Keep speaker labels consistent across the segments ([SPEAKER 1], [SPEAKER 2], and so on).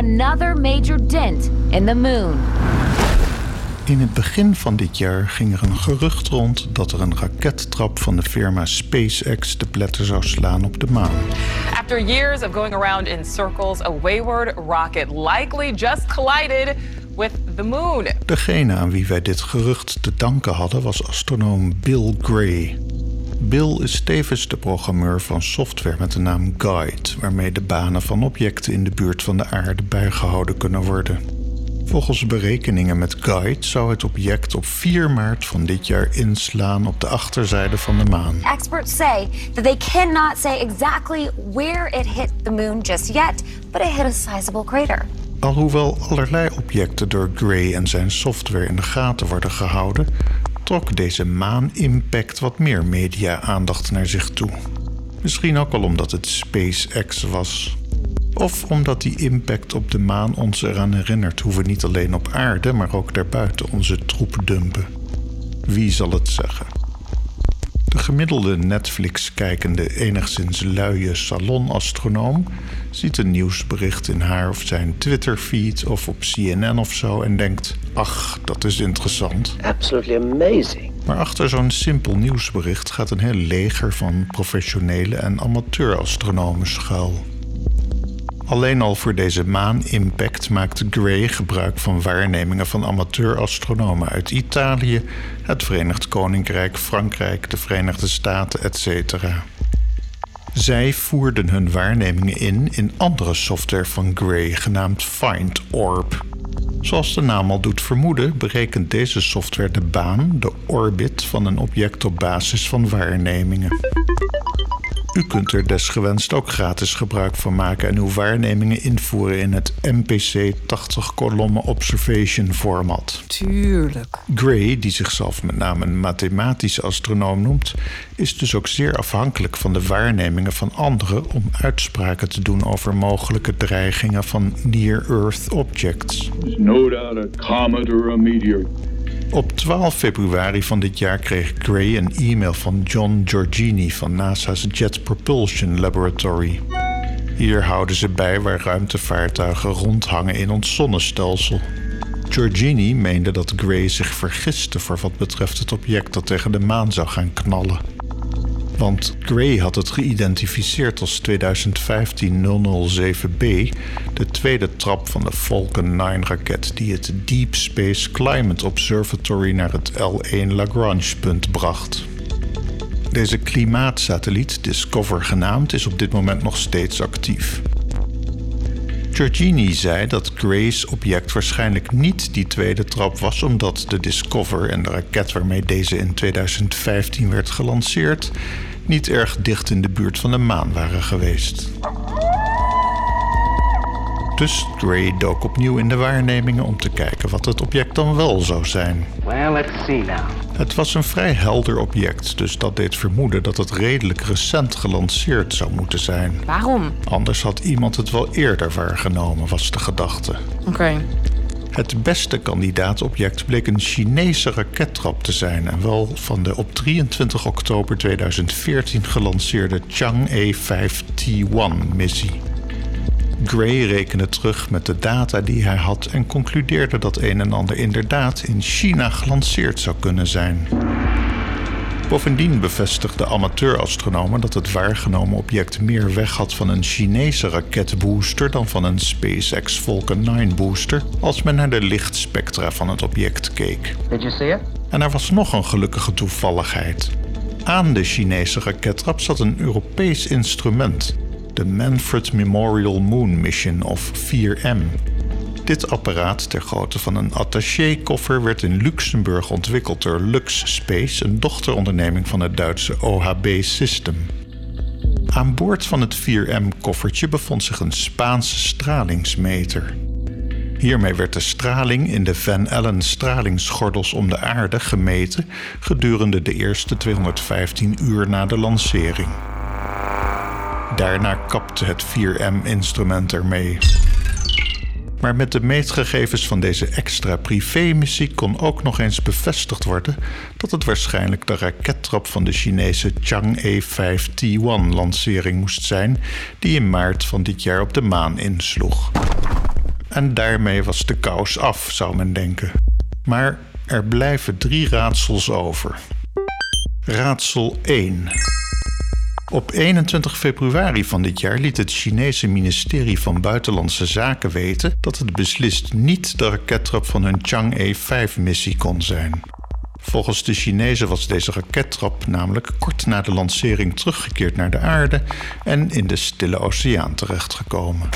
[SPEAKER 1] another major dent in the moon.
[SPEAKER 2] In het begin van dit jaar ging er een gerucht rond dat er een rakettrap van de firma SpaceX de pletter zou slaan op de maan.
[SPEAKER 3] After years of going around in circles, a wayward rocket likely just collided with the moon.
[SPEAKER 2] Degene aan wie wij dit gerucht te danken hadden was astronoom Bill Gray. Bill is tevens de programmeur van software met de naam Guide, waarmee de banen van objecten in de buurt van de aarde bijgehouden kunnen worden. Volgens berekeningen met Guide zou het object op 4 maart van dit jaar inslaan op de achterzijde van de maan.
[SPEAKER 4] Experts say that they cannot say exactly where it hit the moon just yet, but it hit a sizable crater.
[SPEAKER 2] Alhoewel allerlei objecten door Gray en zijn software in de gaten worden gehouden, trok deze maan-impact wat meer media-aandacht naar zich toe. Misschien ook wel omdat het SpaceX was. Of omdat die impact op de maan ons eraan herinnert hoe we niet alleen op aarde, maar ook daarbuiten onze troep dumpen. Wie zal het zeggen? De gemiddelde Netflix-kijkende, enigszins luie salonastronoom ziet een nieuwsbericht in haar of zijn Twitter-feed of op CNN of zo en denkt: Ach, dat is interessant.
[SPEAKER 5] Absolutely amazing.
[SPEAKER 2] Maar achter zo'n simpel nieuwsbericht gaat een heel leger van professionele en amateurastronomen schuil. Alleen al voor deze maan-impact maakte Gray gebruik van waarnemingen van amateurastronomen uit Italië, het Verenigd Koninkrijk, Frankrijk, de Verenigde Staten, etc. Zij voerden hun waarnemingen in in andere software van Gray genaamd Find Orb. Zoals de naam al doet vermoeden, berekent deze software de baan, de orbit van een object op basis van waarnemingen. U kunt er desgewenst ook gratis gebruik van maken en uw waarnemingen invoeren in het MPC 80 kolommen observation format.
[SPEAKER 6] Tuurlijk.
[SPEAKER 2] Gray, die zichzelf met name een mathematische astronoom noemt, is dus ook zeer afhankelijk van de waarnemingen van anderen om uitspraken te doen over mogelijke dreigingen van near-Earth objects.
[SPEAKER 7] There's no doubt a comet or a meteor.
[SPEAKER 2] Op 12 februari van dit jaar kreeg Gray een e-mail van John Giorgini van NASA's Jet Propulsion Laboratory. Hier houden ze bij waar ruimtevaartuigen rondhangen in ons zonnestelsel. Giorgini meende dat Gray zich vergiste voor wat betreft het object dat tegen de maan zou gaan knallen. Want Gray had het geïdentificeerd als 2015-007b, de tweede trap van de Falcon 9-raket die het Deep Space Climate Observatory naar het L1 Lagrange-punt bracht. Deze klimaatsatelliet, Discover genaamd, is op dit moment nog steeds actief. Giorgini zei dat Gray's object waarschijnlijk niet die tweede trap was, omdat de Discover en de raket waarmee deze in 2015 werd gelanceerd niet erg dicht in de buurt van de maan waren geweest. Dus Gray dook opnieuw in de waarnemingen om te kijken wat het object dan wel zou zijn.
[SPEAKER 5] Well, let's see now.
[SPEAKER 2] Het was een vrij helder object, dus dat deed vermoeden dat het redelijk recent gelanceerd zou moeten zijn.
[SPEAKER 6] Waarom?
[SPEAKER 2] Anders had iemand het wel eerder waargenomen, was de gedachte.
[SPEAKER 6] Oké.
[SPEAKER 2] Het beste kandidaatobject bleek een Chinese rakettrap te zijn en wel van de op 23 oktober 2014 gelanceerde Chang'e 5T1-missie. Gray rekende terug met de data die hij had en concludeerde dat een en ander inderdaad in China gelanceerd zou kunnen zijn. Bovendien bevestigden amateurastronomen dat het waargenomen object meer weg had van een Chinese raketbooster dan van een SpaceX Falcon 9 booster als men naar de lichtspectra van het object keek.
[SPEAKER 5] Did you see it?
[SPEAKER 2] En er was nog een gelukkige toevalligheid. Aan de Chinese rakettrap zat een Europees instrument, de Manfred Memorial Moon Mission of 4M. Dit apparaat ter grootte van een attaché-koffer werd in Luxemburg ontwikkeld door Lux Space, een dochteronderneming van het Duitse OHB System. Aan boord van het 4M-koffertje bevond zich een Spaanse stralingsmeter. Hiermee werd de straling in de Van Allen stralingsgordels om de aarde gemeten gedurende de eerste 215 uur na de lancering. Daarna kapte het 4M-instrument ermee. Maar met de meetgegevens van deze extra privémissie kon ook nog eens bevestigd worden dat het waarschijnlijk de rakettrap van de Chinese Chang'e 5T1-lancering moest zijn, die in maart van dit jaar op de maan insloeg. En daarmee was de kous af, zou men denken. Maar er blijven drie raadsels over. Raadsel 1. Op 21 februari van dit jaar liet het Chinese ministerie van Buitenlandse Zaken weten dat het beslist niet de rakettrap van hun Chang'e 5-missie kon zijn. Volgens de Chinezen was deze rakettrap namelijk kort na de lancering teruggekeerd naar de aarde en in de Stille Oceaan terechtgekomen.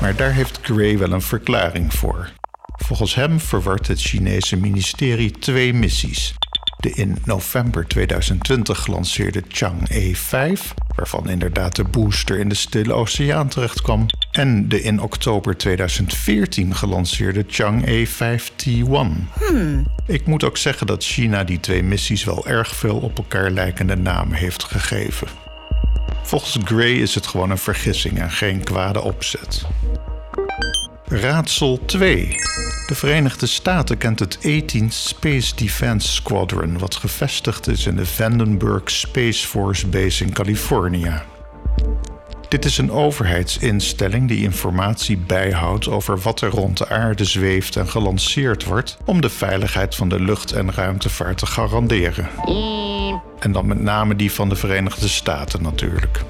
[SPEAKER 2] Maar daar heeft Gray wel een verklaring voor. Volgens hem verwart het Chinese ministerie twee missies. De in november 2020 gelanceerde Chang'e 5, waarvan inderdaad de booster in de Stille Oceaan terechtkwam, en de in oktober 2014 gelanceerde Chang'e 5T1. Ik moet ook zeggen dat China die twee missies wel erg veel op elkaar lijkende namen heeft gegeven. Volgens Gray is het gewoon een vergissing en geen kwade opzet. Raadsel 2. De Verenigde Staten kent het 18th Space Defense Squadron, wat gevestigd is in de Vandenberg Space Force Base in Californië. Dit is een overheidsinstelling die informatie bijhoudt over wat er rond de aarde zweeft en gelanceerd wordt om de veiligheid van de lucht- en ruimtevaart te garanderen. En dan met name die van de Verenigde Staten natuurlijk.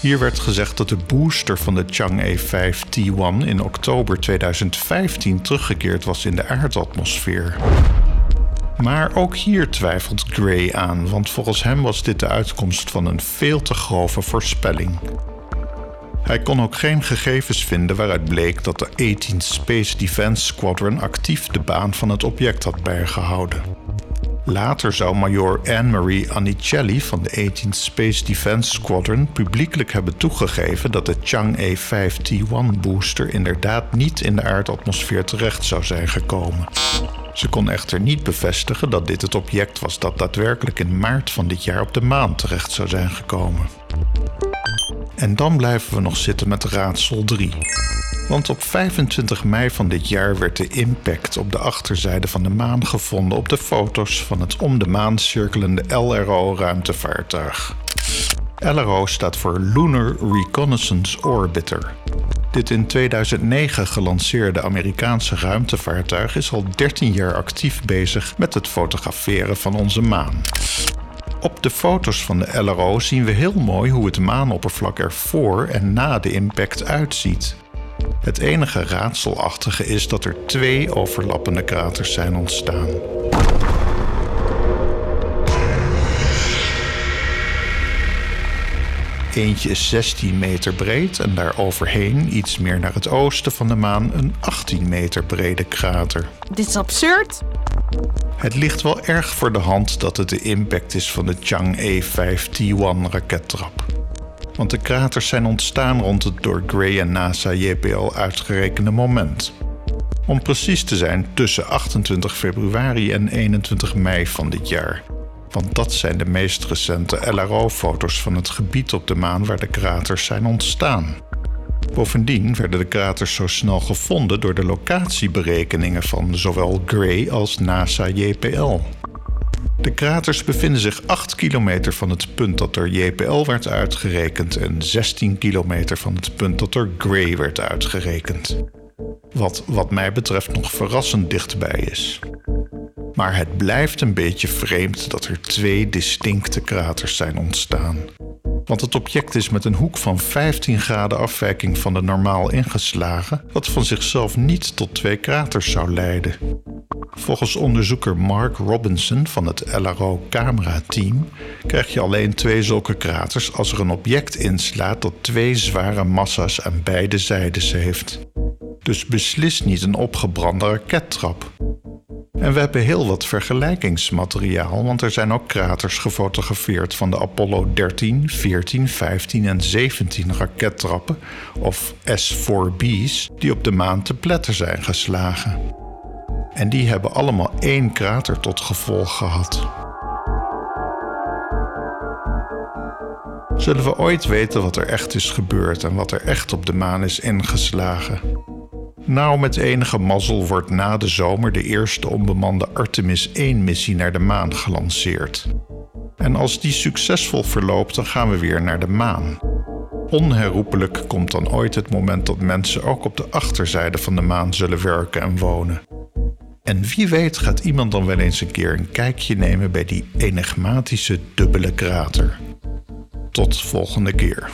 [SPEAKER 2] Hier werd gezegd dat de booster van de Chang'e 5T1 in oktober 2015 teruggekeerd was in de aardatmosfeer. Maar ook hier twijfelt Gray aan, want volgens hem was dit de uitkomst van een veel te grove voorspelling. Hij kon ook geen gegevens vinden waaruit bleek dat de 18th Space Defense Squadron actief de baan van het object had bijgehouden. Later zou major Anne-Marie Anicelli van de 18th Space Defense Squadron publiekelijk hebben toegegeven dat de Chang'e 5T1 booster inderdaad niet in de aardatmosfeer terecht zou zijn gekomen. Ze kon echter niet bevestigen dat dit het object was dat daadwerkelijk in maart van dit jaar op de maan terecht zou zijn gekomen. En dan blijven we nog zitten met raadsel 3. Want op 25 mei van dit jaar werd de impact op de achterzijde van de maan gevonden op de foto's van het om de maan cirkelende LRO-ruimtevaartuig. LRO staat voor Lunar Reconnaissance Orbiter. Dit in 2009 gelanceerde Amerikaanse ruimtevaartuig is al 13 jaar actief bezig met het fotograferen van onze maan. Op de foto's van de LRO zien we heel mooi hoe het maanoppervlak er voor en na de impact uitziet. Het enige raadselachtige is dat er twee overlappende kraters zijn ontstaan. Eentje is 16 meter breed en daar overheen, iets meer naar het oosten van de maan, een 18 meter brede krater.
[SPEAKER 6] Dit is absurd.
[SPEAKER 2] Het ligt wel erg voor de hand dat het de impact is van de Chang'e 5T1 rakettrap. Want de kraters zijn ontstaan rond het door Gray en NASA JPL uitgerekende moment. Om precies te zijn tussen 28 februari en 21 mei van dit jaar. Want dat zijn de meest recente LRO-foto's van het gebied op de maan waar de kraters zijn ontstaan. Bovendien werden de kraters zo snel gevonden door de locatieberekeningen van zowel Gray als NASA JPL. De kraters bevinden zich 8 kilometer van het punt dat door JPL werd uitgerekend en 16 kilometer van het punt dat door Gray werd uitgerekend. Wat wat mij betreft nog verrassend dichtbij is. Maar het blijft een beetje vreemd dat er twee distincte kraters zijn ontstaan. Want het object is met een hoek van 15 graden afwijking van de normaal ingeslagen, wat van zichzelf niet tot twee kraters zou leiden. Volgens onderzoeker Mark Robinson van het LRO-camera-team krijg je alleen twee zulke kraters als er een object inslaat dat twee zware massa's aan beide zijdes heeft. Dus beslist niet een opgebrande rakettrap. En we hebben heel wat vergelijkingsmateriaal, want er zijn ook kraters gefotografeerd van de Apollo 13, 14, 15 en 17 rakettrappen, of S4B's, die op de maan te pletter zijn geslagen. En die hebben allemaal één krater tot gevolg gehad. Zullen we ooit weten wat er echt is gebeurd en wat er echt op de maan is ingeslagen? Nou, met enige mazzel wordt na de zomer de eerste onbemande Artemis 1-missie naar de maan gelanceerd. En als die succesvol verloopt, dan gaan we weer naar de maan. Onherroepelijk komt dan ooit het moment dat mensen ook op de achterzijde van de maan zullen werken en wonen. En wie weet gaat iemand dan wel eens een keer een kijkje nemen bij die enigmatische dubbele krater. Tot volgende keer.